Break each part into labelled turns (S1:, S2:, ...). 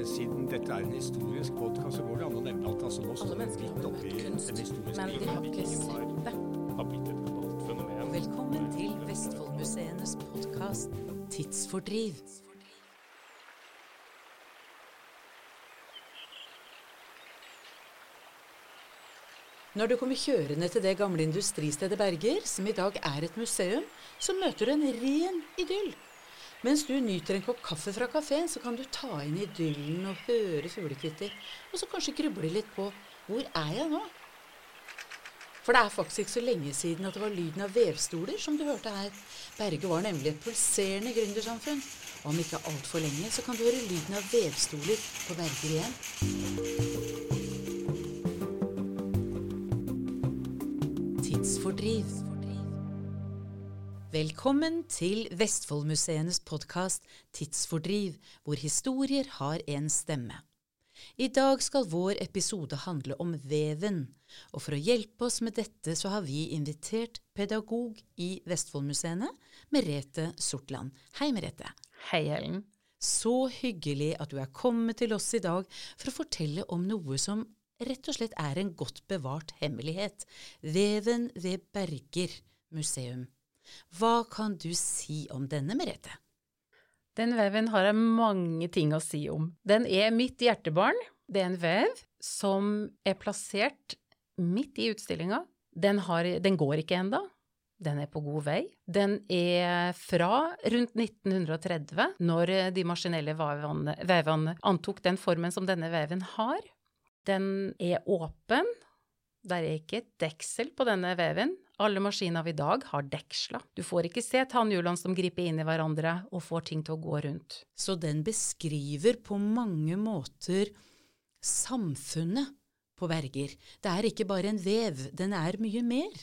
S1: Siden dette er en historisk podkast, så går det an å nevne at altså, nå Alle
S2: mennesker har møtt kunst, men de har ikke sett det.
S1: har blitt et fenomen.
S3: Velkommen til Vestfoldmuseenes podkast Tidsfordriv. Når du kommer kjørende til det gamle industristedet Berger, som i dag er et museum, så møter du en ren idyll. Mens du nyter en kopp kaffe fra kafeen, så kan du ta inn idyllen og høre fuglekvitter, og så kanskje gruble litt på hvor er jeg nå? For det er faktisk ikke så lenge siden at det var lyden av vevstoler som du hørte her. Berge var nemlig et pulserende gründersamfunn. Og om ikke altfor lenge så kan du høre lyden av vevstoler på Berger igjen. Tidsfordriv. Velkommen til Vestfoldmuseenes podkast Tidsfordriv, hvor historier har en stemme. I dag skal vår episode handle om veven, og for å hjelpe oss med dette så har vi invitert pedagog i Vestfoldmuseene, Merete Sortland. Hei, Merete.
S2: Hei, Helen.
S3: Så hyggelig at du er kommet til oss i dag for å fortelle om noe som rett og slett er en godt bevart hemmelighet. Veven ved Berger museum. Hva kan du si om denne, Merete?
S2: Den veven har jeg mange ting å si om. Den er mitt hjertebarn. Det er en vev som er plassert midt i utstillinga. Den, har, den går ikke enda. Den er på god vei. Den er fra rundt 1930, når de maskinelle vevene, antok den formen som denne veven har. Den er åpen. Det er ikke et deksel på denne veven. Alle maskiner av i dag har deksla. Du får ikke se tannhjulene som griper inn i hverandre og får ting til å gå rundt.
S3: Så den beskriver på mange måter samfunnet på Berger. Det er ikke bare en vev, den er mye mer.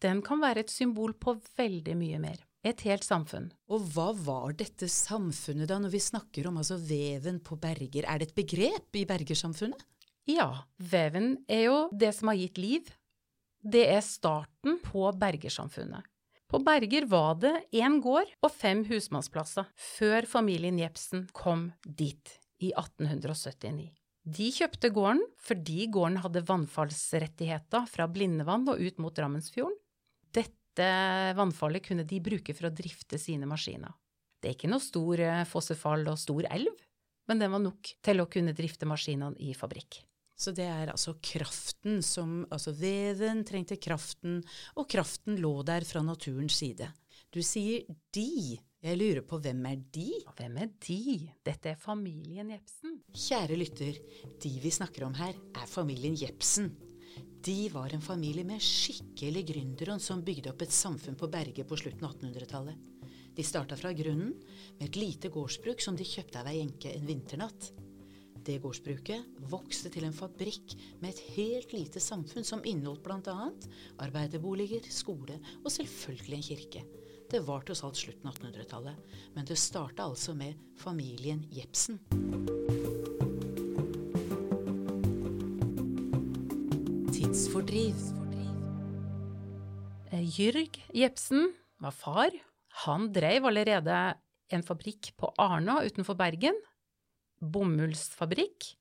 S2: Den kan være et symbol på veldig mye mer. Et helt samfunn.
S3: Og hva var dette samfunnet da, når vi snakker om altså veven på Berger? Er det et begrep i bergersamfunnet?
S2: Ja, veven er jo det som har gitt liv. Det er starten på bergersamfunnet. På Berger var det én gård og fem husmannsplasser før familien Jepsen kom dit i 1879. De kjøpte gården fordi gården hadde vannfallsrettigheter fra Blindevann og ut mot Drammensfjorden. Dette vannfallet kunne de bruke for å drifte sine maskiner. Det er ikke noe stor fossefall og stor elv, men den var nok til å kunne drifte maskinene i fabrikk.
S3: Så det er altså kraften som Altså veven trengte kraften, og kraften lå der fra naturens side. Du sier de. Jeg lurer på hvem er de?
S2: Hvem er de? Dette er familien Jepsen.
S3: Kjære lytter, de vi snakker om her, er familien Jepsen. De var en familie med skikkelig gründere som bygde opp et samfunn på Berge på slutten av 1800-tallet. De starta fra grunnen med et lite gårdsbruk som de kjøpte av ei enke en vinternatt. Det gårdsbruket vokste til en fabrikk med et helt lite samfunn som inneholdt bl.a. arbeiderboliger, skole og selvfølgelig en kirke. Det var tross alt slutten av 1800-tallet, men det starta altså med familien Jepsen. Tidsfordriv.
S2: Jørg Jepsen var far. Han drev allerede en fabrikk på Arna utenfor Bergen. Bomullsfabrikk.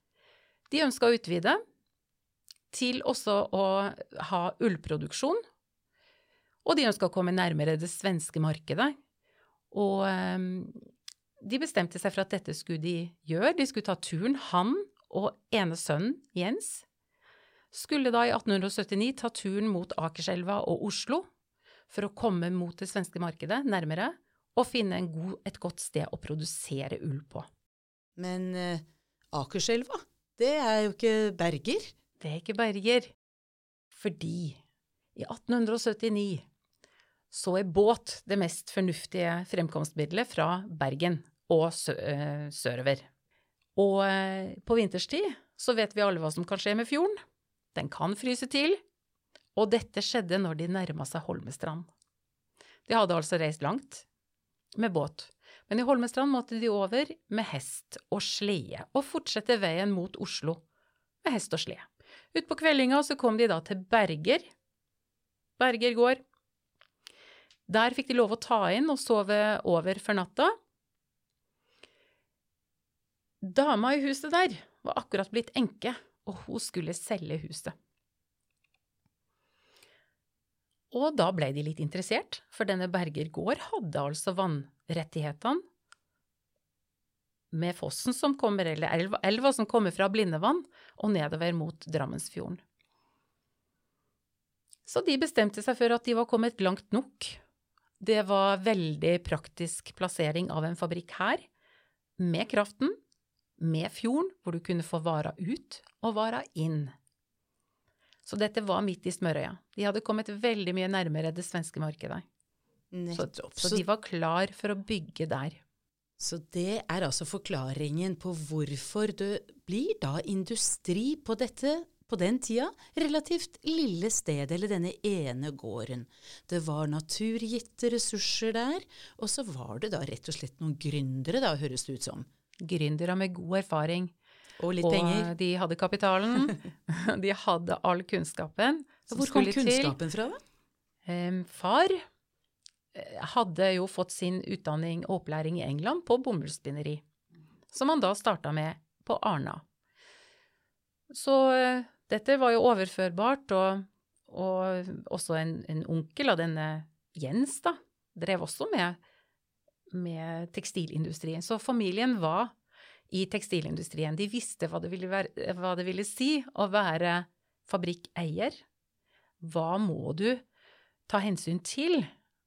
S2: De ønska å utvide til også å ha ullproduksjon. Og de ønska å komme nærmere det svenske markedet. Og um, de bestemte seg for at dette skulle de gjøre. De skulle ta turen. Han og ene sønnen, Jens, skulle da i 1879 ta turen mot Akerselva og Oslo for å komme mot det svenske markedet nærmere og finne god, et godt sted å produsere ull på.
S3: Men eh, Akerselva, det er jo ikke Berger?
S2: Det er ikke Berger. Fordi i 1879 så er båt det mest fornuftige fremkomstmiddelet fra Bergen og sø øh, sørover. Og øh, på vinterstid så vet vi alle hva som kan skje med fjorden. Den kan fryse til. Og dette skjedde når de nærma seg Holmestrand. De hadde altså reist langt med båt, men i Holmestrand måtte de over med hest og slede og fortsette veien mot Oslo med hest og slede. Utpå kveldinga så kom de da til Berger. Berger gård. Der fikk de lov å ta inn og sove over for natta. Dama i huset der var akkurat blitt enke, og hun skulle selge huset. Og da ble de litt interessert, for denne Berger gård hadde altså vannrettighetene med fossen som kommer, eller elva, elva som kommer fra Blindevann og nedover mot Drammensfjorden. Så de bestemte seg for at de var kommet langt nok. Det var veldig praktisk plassering av en fabrikk her, med kraften, med fjorden, hvor du kunne få vara ut og vara inn. Så dette var midt i smørøya. De hadde kommet veldig mye nærmere det svenske markedet. Så, så de var klar for å bygge der.
S3: Så det er altså forklaringen på hvorfor det blir da industri på dette, på den tida, relativt lille stedet, eller denne ene gården. Det var naturgitte ressurser der, og så var det da rett og slett noen gründere, da, høres det ut som.
S2: Gründere med god erfaring.
S3: Og litt
S2: og
S3: penger.
S2: de hadde kapitalen. de hadde all kunnskapen. Så
S3: Hvor kom
S2: kunnskapen til.
S3: fra, da?
S2: Far eh, hadde jo fått sin utdanning og opplæring i England på bomullsspinneri, som han da starta med på Arna. Så eh, dette var jo overførbart, og, og også en, en onkel av denne Jens, da, drev også med, med tekstilindustrien. Så familien var i tekstilindustrien. De visste hva det ville, være, hva det ville si å være fabrikkeier. Hva må du ta hensyn til?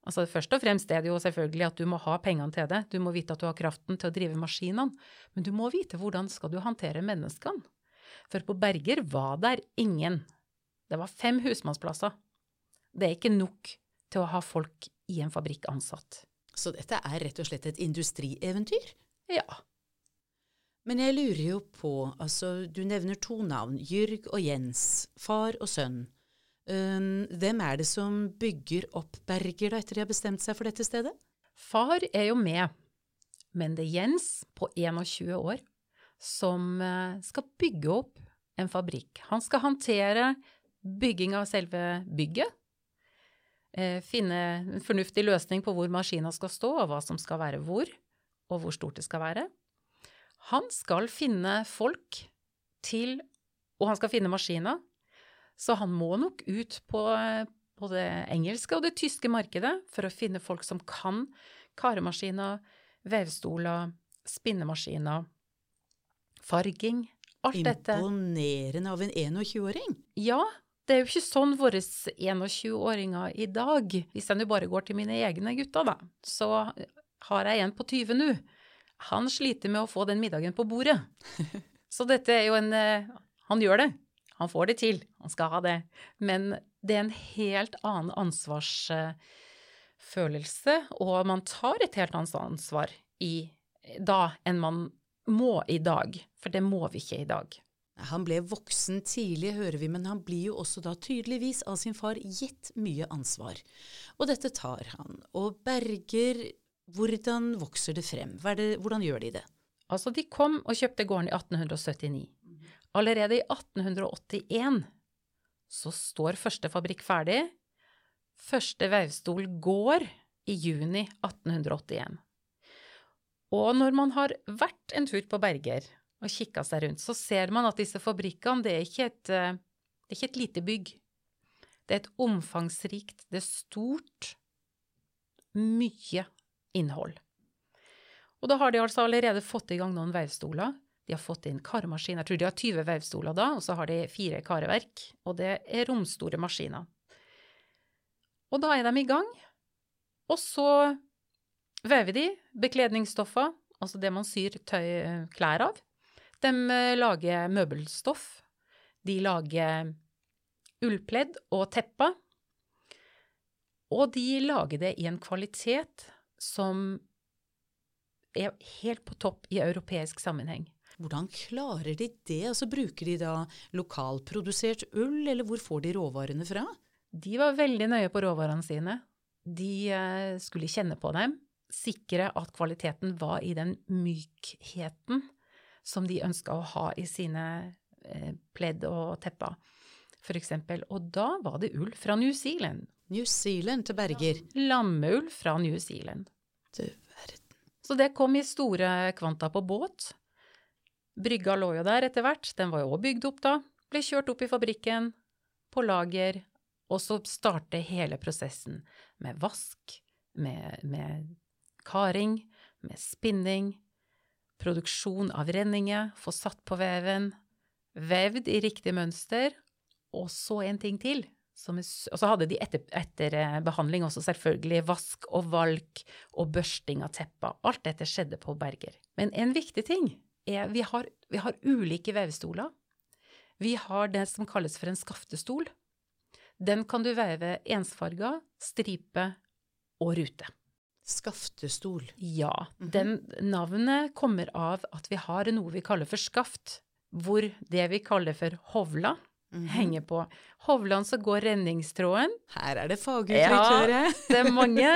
S2: Altså Først og fremst er det jo selvfølgelig at du må ha pengene til det. Du må vite at du har kraften til å drive maskinene. Men du må vite hvordan skal du håndtere menneskene. For på Berger var der ingen. Det var fem husmannsplasser. Det er ikke nok til å ha folk i en fabrikk ansatt.
S3: Så dette er rett og slett et industrieventyr?
S2: Ja.
S3: Men jeg lurer jo på, altså du nevner to navn, Jørg og Jens, far og sønn. Um, hvem er det som bygger opp Berger da, etter de har bestemt seg for dette stedet?
S2: Far er jo med, men det er Jens på 21 år som eh, skal bygge opp en fabrikk. Han skal håndtere bygging av selve bygget, eh, finne en fornuftig løsning på hvor maskina skal stå, og hva som skal være hvor, og hvor stort det skal være. Han skal finne folk til, og han skal finne maskiner, så han må nok ut på, på det engelske og det tyske markedet for å finne folk som kan karemaskiner, vevstoler, spinnemaskiner, farging, alt dette.
S3: Imponerende av en 21-åring.
S2: Ja, det er jo ikke sånn våre 21-åringer i dag. Hvis jeg nå bare går til mine egne gutter, da, så har jeg en på 20 nå. Han sliter med å få den middagen på bordet. Så dette er jo en eh, Han gjør det. Han får det til. Han skal ha det. Men det er en helt annen ansvarsfølelse, og man tar et helt annet ansvar i, da enn man må i dag. For det må vi ikke i dag.
S3: Han ble voksen tidlig, hører vi, men han blir jo også da tydeligvis av sin far gitt mye ansvar. Og dette tar han. Og Berger, hvordan vokser det frem? Det, hvordan gjør de det?
S2: Altså, de kom og kjøpte gården i 1879. Allerede i 1881 så står første fabrikk ferdig. Første vevstol går i juni 1881. Og når man har vært en tur på Berger og kikka seg rundt, så ser man at disse fabrikkene, det er ikke et, det er ikke et lite bygg. Det er et omfangsrikt, det er stort, mye innhold. Og da har de altså allerede fått i gang noen vevstoler. De har fått inn karmaskin. Jeg tror de har 20 vevstoler da, og så har de fire kareverk. Og det er romstore maskiner. Og da er de i gang. Og så vever de bekledningsstoffer, altså det man syr tøy, klær av. De eh, lager møbelstoff. De lager ullpledd og tepper. Og de lager det i en kvalitet som er helt på topp i europeisk sammenheng.
S3: Hvordan klarer de det? Altså Bruker de da lokalprodusert ull, eller hvor får de råvarene fra?
S2: De var veldig nøye på råvarene sine. De eh, skulle kjenne på dem, sikre at kvaliteten var i den mykheten som de ønska å ha i sine eh, pledd og tepper, for eksempel. Og da var det ull fra New Zealand.
S3: New Zealand til Berger.
S2: Lammeull fra New Zealand.
S3: Du verden.
S2: Så det kom i store kvanta på båt. Brygga lå jo der etter hvert, den var jo òg bygd opp da. Ble kjørt opp i fabrikken, på lager, og så starte hele prosessen med vask, med, med karing, med spinning, produksjon av renninger, få satt på veven, vevd i riktig mønster, og så en ting til. Som, og så hadde de etter, etter eh, behandling også selvfølgelig vask og valk og børsting av teppa. Alt dette skjedde på Berger. Men en viktig ting er vi har, vi har ulike vevstoler. Vi har det som kalles for en skaftestol. Den kan du veve ensfarga, stripe og rute.
S3: Skaftestol.
S2: Ja. Den navnet kommer av at vi har noe vi kaller for skaft, hvor det vi kaller for hovla henger på. Hovland så går renningstråden.
S3: Her er det faguttrykk, Ja,
S2: det er mange.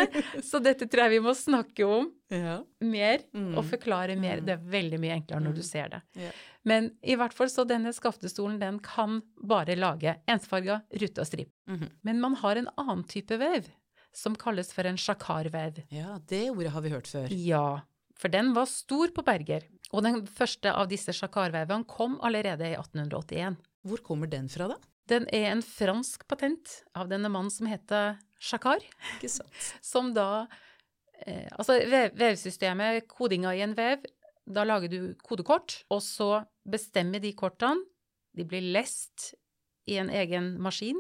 S2: Så dette tror jeg vi må snakke om
S3: Ja.
S2: mer
S3: Mm.
S2: og forklare mer.
S3: Mm.
S2: Det er veldig mye enklere når
S3: Mm.
S2: du ser det.
S3: Ja.
S2: Men i hvert fall så denne skaftestolen den kan bare lage ensfarga rute og stripe.
S3: -hmm.
S2: Men man har en annen type vev som kalles for en sjakarvev.
S3: ja, det ordet har vi hørt før.
S2: Ja, for den var stor på Berger. Og den første av disse sjakarvevene kom allerede i 1881.
S3: Hvor kommer den fra, da?
S2: Den er en fransk patent av denne mannen som heter Chakar,
S3: Ikke sant?
S2: som da eh, Altså vev, vevsystemet, kodinga i en vev, da lager du kodekort, og så bestemmer de kortene, de blir lest i en egen maskin,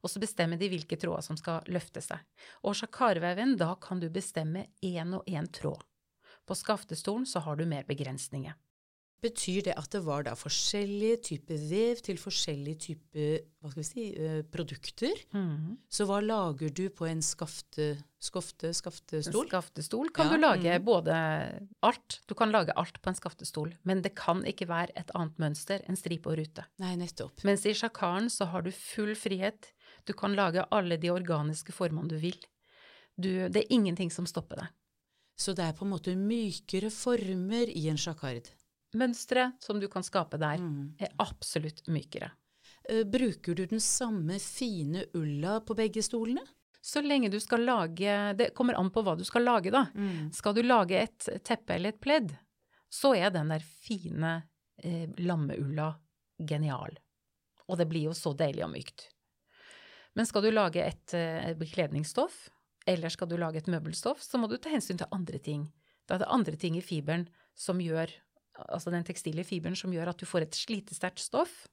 S2: og så bestemmer de hvilke tråder som skal løfte seg. Og sjakarveven, da kan du bestemme én og én tråd. På skaftestolen så har du mer begrensninger.
S3: Betyr det at det var da forskjellige typer vev til forskjellige typer hva skal vi si, eh, produkter? Så hva lager du på en skafte, skofte, skaftestol?
S2: Skaftestol kan
S3: Ja,
S2: du lage
S3: mhm.
S2: både alt. Du kan lage alt på en skaftestol, men det kan ikke være et annet mønster enn stripe og rute.
S3: Nei, nettopp.
S2: Mens i sjakaren så har du full frihet. Du kan lage alle de organiske formene du vil. Du, det er ingenting som stopper deg.
S3: Så det er på en måte mykere former i en sjakard.
S2: Mønsteret som du kan skape der,
S3: Mm.
S2: er absolutt mykere.
S3: Eh, Bruker du den samme fine ulla på begge stolene?
S2: Så lenge du skal lage Det kommer an på hva du skal lage, da. Skal du lage et teppe eller et pledd, så er den der fine eh, lammeulla genial. Og det blir jo så deilig og mykt. Men skal du lage et eh, bekledningsstoff, eller skal du lage et møbelstoff, så må du ta hensyn til andre ting. Da er det andre ting i fiberen som gjør Altså den tekstile fiberen som gjør at du får et slitesterkt stoff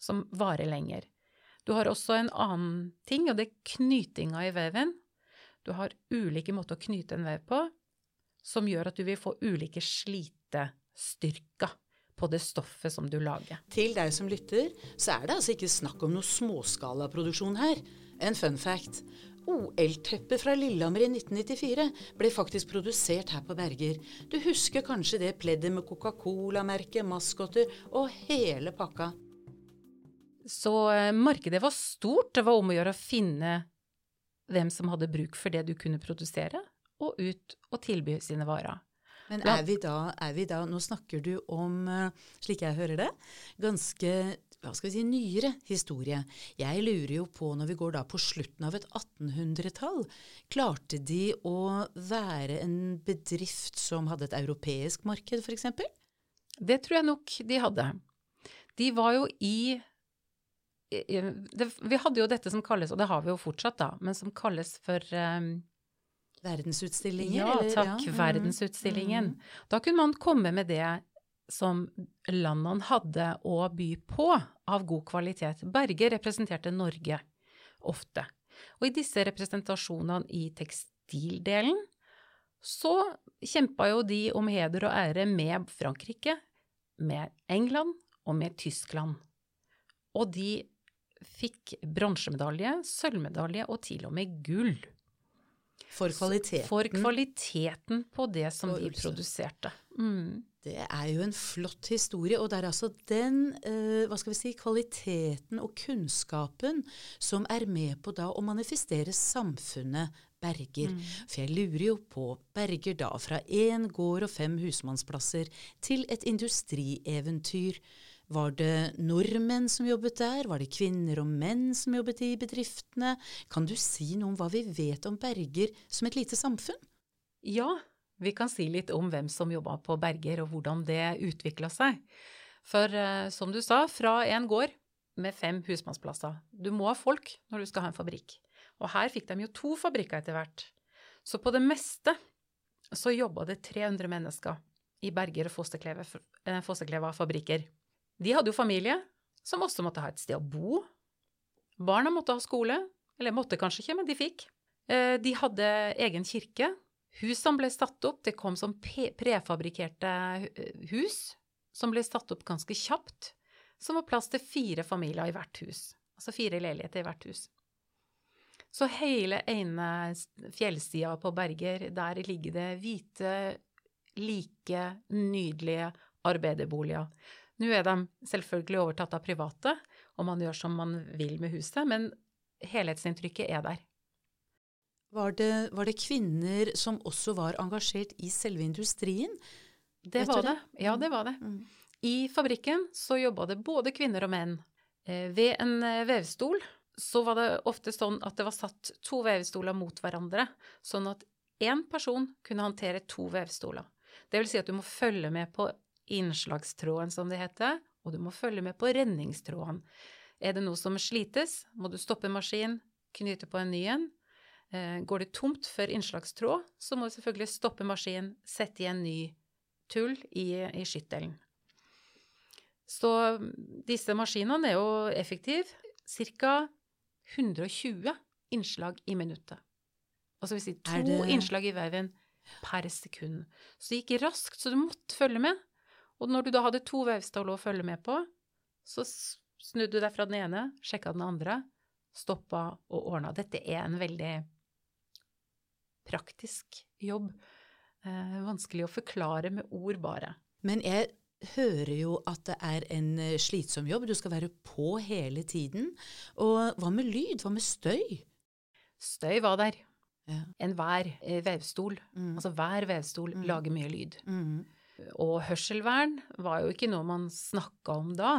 S2: som varer lenger. Du har også en annen ting, og det er knytinga i veven. Du har ulike måter å knyte en vev på, som gjør at du vil få ulike slitestyrker på det stoffet som du lager.
S3: Til deg som lytter, så er det altså ikke snakk om noe småskalaproduksjon her. En fun fact. OL-teppet fra Lillehammer i 1994 ble faktisk produsert her på Berger. Du husker kanskje det pleddet med Coca-Cola-merket, maskotter og hele pakka.
S2: Så eh, markedet var stort. Det var om å gjøre å finne hvem som hadde bruk for det du kunne produsere, og ut og tilby sine varer.
S3: Men er vi da, er vi da Nå snakker du om, eh, slik jeg hører det, ganske hva skal vi si, nyere historie. Jeg lurer jo på, når vi går da på slutten av et 1800-tall, klarte de å være en bedrift som hadde et europeisk marked, f.eks.?
S2: Det tror jeg nok de hadde. De var jo i det, Vi hadde jo dette som kalles, og det har vi jo fortsatt, da, men som kalles for um,
S3: Verdensutstillingen?
S2: Ja,
S3: eller?
S2: takk,
S3: Ja,
S2: verdensutstillingen.
S3: mm.
S2: Da kunne man komme med det som landene hadde å by på av god kvalitet. Berge representerte Norge ofte. Og i disse representasjonene i tekstildelen så kjempa jo de om heder og ære med Frankrike, med England og med Tyskland. Og de fikk bronsemedalje, sølvmedalje og til og med gull.
S3: For kvaliteten.
S2: For kvaliteten på det som
S3: For
S2: de produserte. Mm.
S3: Det er jo en flott historie, og det er altså den eh, hva skal vi si, kvaliteten og kunnskapen som er med på da å manifestere samfunnet Berger. For jeg lurer jo på Berger da, fra én gård og fem husmannsplasser til et industrieventyr. Var det nordmenn som jobbet der? Var det kvinner og menn som jobbet i bedriftene? Kan du si noe om hva vi vet om Berger som et lite samfunn?
S2: Ja, Vi kan si litt om hvem som jobba på Berger, og hvordan det utvikla seg. For eh, som du sa, fra en gård med fem husmannsplasser. Du må ha folk når du skal ha en fabrikk. Og her fikk de jo to fabrikker etter hvert. Så på det meste så jobba det 300 mennesker i Berger og Fosterkleva, eh, fabrikker. De hadde jo familie, som også måtte ha et sted å bo. Barna måtte ha skole, eller måtte kanskje ikke, men de fikk. Eh, de hadde egen kirke. Husene ble satt opp. Det kom som prefabrikkerte hus som ble satt opp ganske kjapt, som var plass til fire familier i hvert hus. Altså fire leiligheter i hvert hus. Så hele ene fjellsida på Berger, der ligger det hvite, like nydelige arbeiderboliger. Nå er de selvfølgelig overtatt av private, og man gjør som man vil med huset, men helhetsinntrykket er der.
S3: Var det, var det kvinner som også var engasjert i selve industrien?
S2: Det var det. Ja, det var det. Mm. I fabrikken så jobba det både kvinner og menn. Eh, ved en eh, vevstol så var det ofte sånn at det var satt to vevstoler mot hverandre, sånn at én person kunne håndtere to vevstoler. Det vil si at du må følge med på innslagstråden, som det heter, og du må følge med på renningstråden. Er det noe som slites, må du stoppe maskinen, knyte på en ny en. Eh, går det tomt for innslagstråd, så må du selvfølgelig stoppe maskinen, sette i en ny tull i, i skyttelen. Så disse maskinene er jo effektive. Ca. 120 innslag i minuttet. Altså vil si to det... innslag i veven per sekund. Så det gikk raskt, så du måtte følge med. Og når du da hadde to vevstål å følge med på, så snudde du deg fra den ene, sjekka den andre, stoppa og ordna. Dette er en veldig praktisk jobb eh, vanskelig å forklare med ord, bare.
S3: Men jeg hører jo at det er en eh, slitsom jobb. Du skal være på hele tiden. Og hva med lyd? Hva med støy?
S2: Støy var der. Ja. Enhver eh, vevstol, mm. altså hver vevstol, mm. lager mye lyd. Mm. Og hørselvern var jo ikke noe man snakka om da.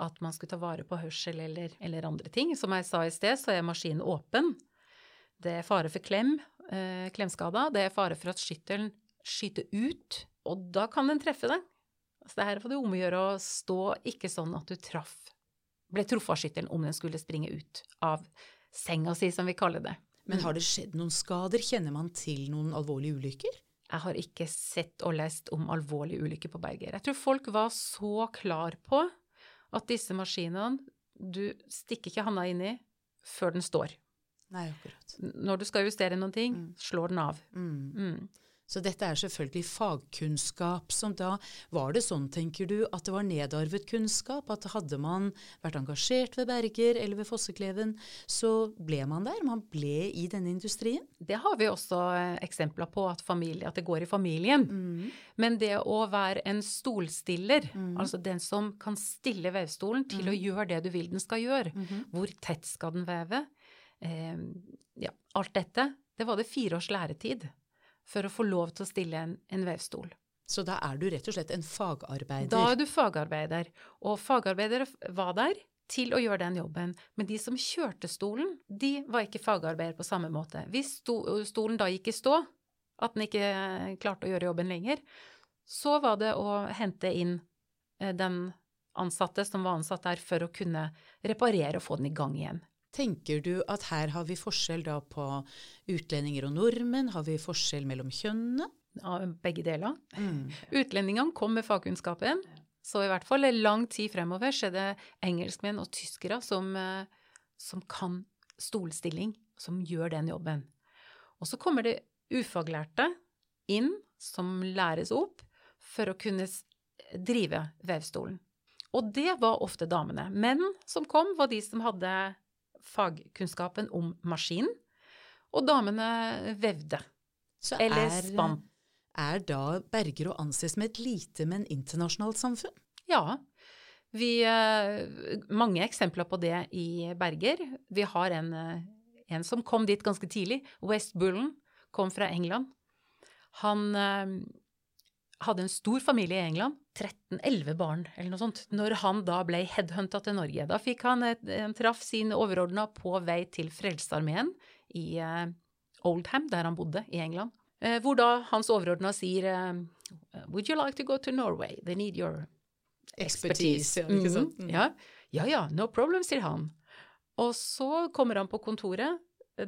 S2: At man skulle ta vare på hørsel eller, eller andre ting. Som jeg sa i sted, så er maskinen åpen. Det er fare for klem, eh, klemskader. Det er fare for at skytteren skyter ut, og da kan den treffe deg. Så det her får det om å gjøre å stå ikke sånn at du traff ble truffet av skytteren om den skulle springe ut av senga si, som vi kaller det.
S3: Men har det skjedd noen skader? Kjenner man til noen alvorlige ulykker?
S2: Jeg har ikke sett og lest om alvorlige ulykker på Berger. Jeg tror folk var så klar på at disse maskinene Du stikker ikke handa inni før den står.
S3: Nei, akkurat.
S2: Når du skal justere noen ting, mm. slår den av. Mm.
S3: Mm. Så dette er selvfølgelig fagkunnskap som da Var det sånn, tenker du, at det var nedarvet kunnskap? At hadde man vært engasjert ved Berger eller ved Fossekleven, så ble man der? Man ble i denne industrien?
S2: Det har vi også eh, eksempler på, at, familie, at det går i familien. Mm. Men det å være en stolstiller, mm. altså den som kan stille vevstolen til mm. å gjøre det du vil den skal gjøre, -hmm. hvor tett skal den veve? Eh, ja, alt dette, det var det fire års læretid for å få lov til å stille en, en vevstol.
S3: Så da er du rett og slett en fagarbeider?
S2: Da er du fagarbeider. Og fagarbeidere var der til å gjøre den jobben. Men de som kjørte stolen, de var ikke fagarbeidere på samme måte. Hvis stolen da gikk i stå, at den ikke klarte å gjøre jobben lenger, så var det å hente inn eh, den ansatte som var ansatt der, for å kunne reparere og få den i gang igjen.
S3: Tenker du at her har vi forskjell da på utlendinger og nordmenn? Har vi forskjell mellom kjønnene?
S2: Ja, begge deler. Mm. Utlendingene kom med fagkunnskapen. Så i hvert fall lang tid fremover så er det engelskmenn og tyskere som, eh, som kan stolstilling, som gjør den jobben. Og så kommer det ufaglærte inn som læres opp for å kunne drive vevstolen. Og det var ofte damene. Menn som kom, var de som hadde fagkunnskapen om maskinen, og damene vevde. Så eller er, spann.
S3: Er da Berger å anses som et lite, men internasjonalt samfunn?
S2: Ja. Vi, eh, mange eksempler på det i Berger. Vi har en, eh, en som kom dit ganske tidlig. West Bullen kom fra England. Han eh, hadde en stor familie i England, 13-11 barn eller noe sånt, når han da ble headhunta til Norge. Da fikk han et, en traff sin overordna på vei til Frelsesarmeen i uh, Oldham, der han bodde i England. Eh, hvor da hans overordna sier eh, Would you like to go to Norway? They need your
S3: Expertise, ja, ikke sant?
S2: Mm, ja. ja ja, no problem, sier han. Og så kommer han på kontoret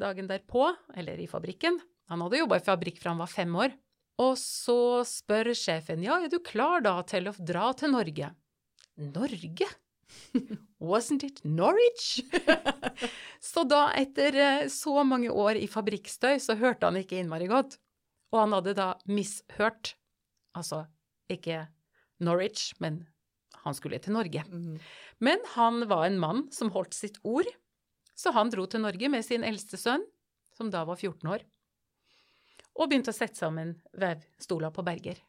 S2: dagen derpå, eller i fabrikken. Han hadde jobba i fabrikk fra han var fem år. Og så spør sjefen ja, er du klar da til å dra til Norge? Norge? Wasn't it Norwich? så da, etter eh, så mange år i fabrikkstøy, så hørte han ikke innmari godt. Og han hadde da mishørt. Altså ikke Norwich, men han skulle til Norge.
S3: Mm.
S2: Men han var en mann som holdt sitt ord, så han dro til Norge med sin eldste sønn, som da var 14 år, og begynte å sette sammen vevstoler på Berger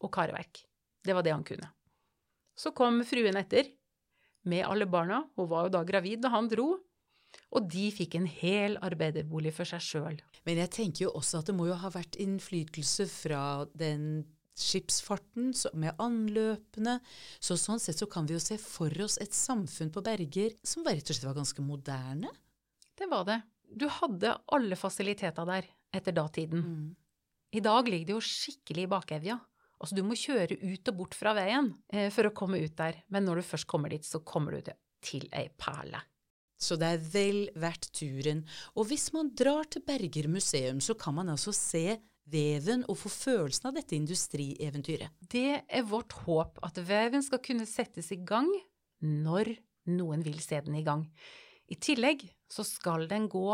S2: og kareverk. Det var det han kunne. Så kom fruen etter, med alle barna, hun var jo da gravid da han dro, og de fikk en hel arbeiderbolig for seg sjøl.
S3: Men jeg tenker jo også at det må jo ha vært innflytelse fra den skipsfarten med anløpene. Så sånn sett så kan vi jo se for oss et samfunn på Berger som rett og slett var ganske moderne.
S2: Det var det. Du hadde alle fasiliteter der etter datiden.
S3: Mm.
S2: I dag ligger det jo skikkelig i bakevja. Altså, du må kjøre ut og bort fra veien eh, for å komme ut der. Men når du først kommer dit, så kommer du til, til ei perle.
S3: Så det er vel verdt turen. Og hvis man drar til Berger museum, så kan man altså se veven og få følelsen av dette industrieventyret.
S2: Det er vårt håp at veven skal kunne settes i gang når noen vil se den i gang. I tillegg så skal den gå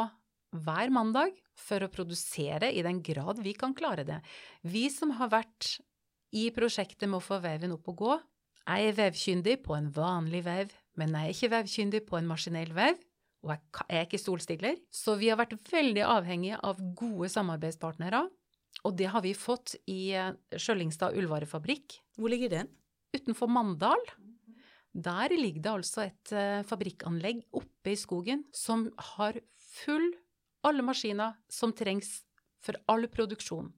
S2: hver mandag for å produsere i den grad vi kan klare det. Vi som har vært i prosjektet med å få veven opp og gå, jeg er vevkyndig på en vanlig vev, men jeg er ikke vevkyndig på en maskinell vev, og jeg er ikke stolstiller, så vi har vært veldig avhengige av gode samarbeidspartnere, og det har vi fått i eh, Sjøllingstad ullvarefabrikk
S3: Hvor ligger den?
S2: utenfor Mandal. Der ligger det altså et eh, fabrikkanlegg oppe i skogen som har full alle maskiner som trengs for all produksjon.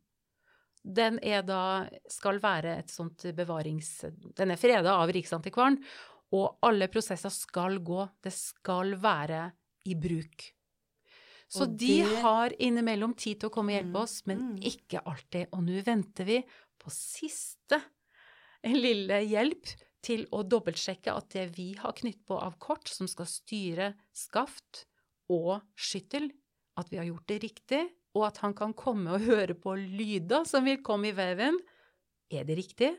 S2: Den er da skal være et sånt bevarings... Den er freda av Riksantikvaren, og alle prosesser skal gå. Det skal være i bruk. Så
S3: Og
S2: de
S3: det-
S2: har innimellom tid til å komme og hjelpe
S3: Mm,
S2: oss, men
S3: mm.
S2: ikke alltid. Og nå venter vi på siste lille hjelp til å dobbeltsjekke at det vi har knytt på av kort som skal styre skaft og skyttel, at vi har gjort det riktig, og at han kan komme og høre på lyder som vil komme i veven. Er det riktig?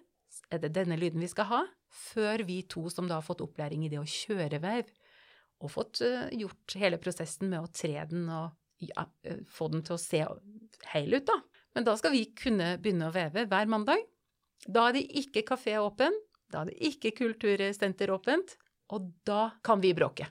S2: Er det denne lyden vi skal ha? Før vi to som da har fått opplæring i det å kjøre vev, og fått eh, gjort hele prosessen med å tre den og ja, eh, få den til å se heil ut, da. Men da skal vi kunne begynne å veve hver mandag. Da er det ikke kafé åpen, da er det ikke kultursenter åpent, og da kan vi bråke.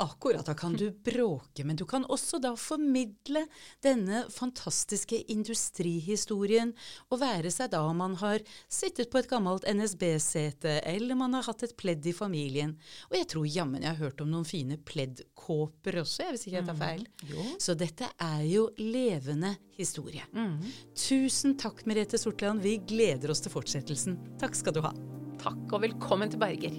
S3: Akkurat, da kan du bråke, men du kan også da formidle denne fantastiske industrihistorien, og være seg da man har sittet på et gammelt NSB-sete, eller man har hatt et pledd i familien. Og jeg tror jammen jeg har hørt om noen fine pleddkåper også, jeg, hvis ikke jeg tar feil.
S2: Mm.
S3: Så dette er jo levende historie.
S2: Mm.
S3: Tusen takk, Merete Sortland. Vi gleder oss til fortsettelsen. Takk skal du ha.
S2: Takk og velkommen til Berger.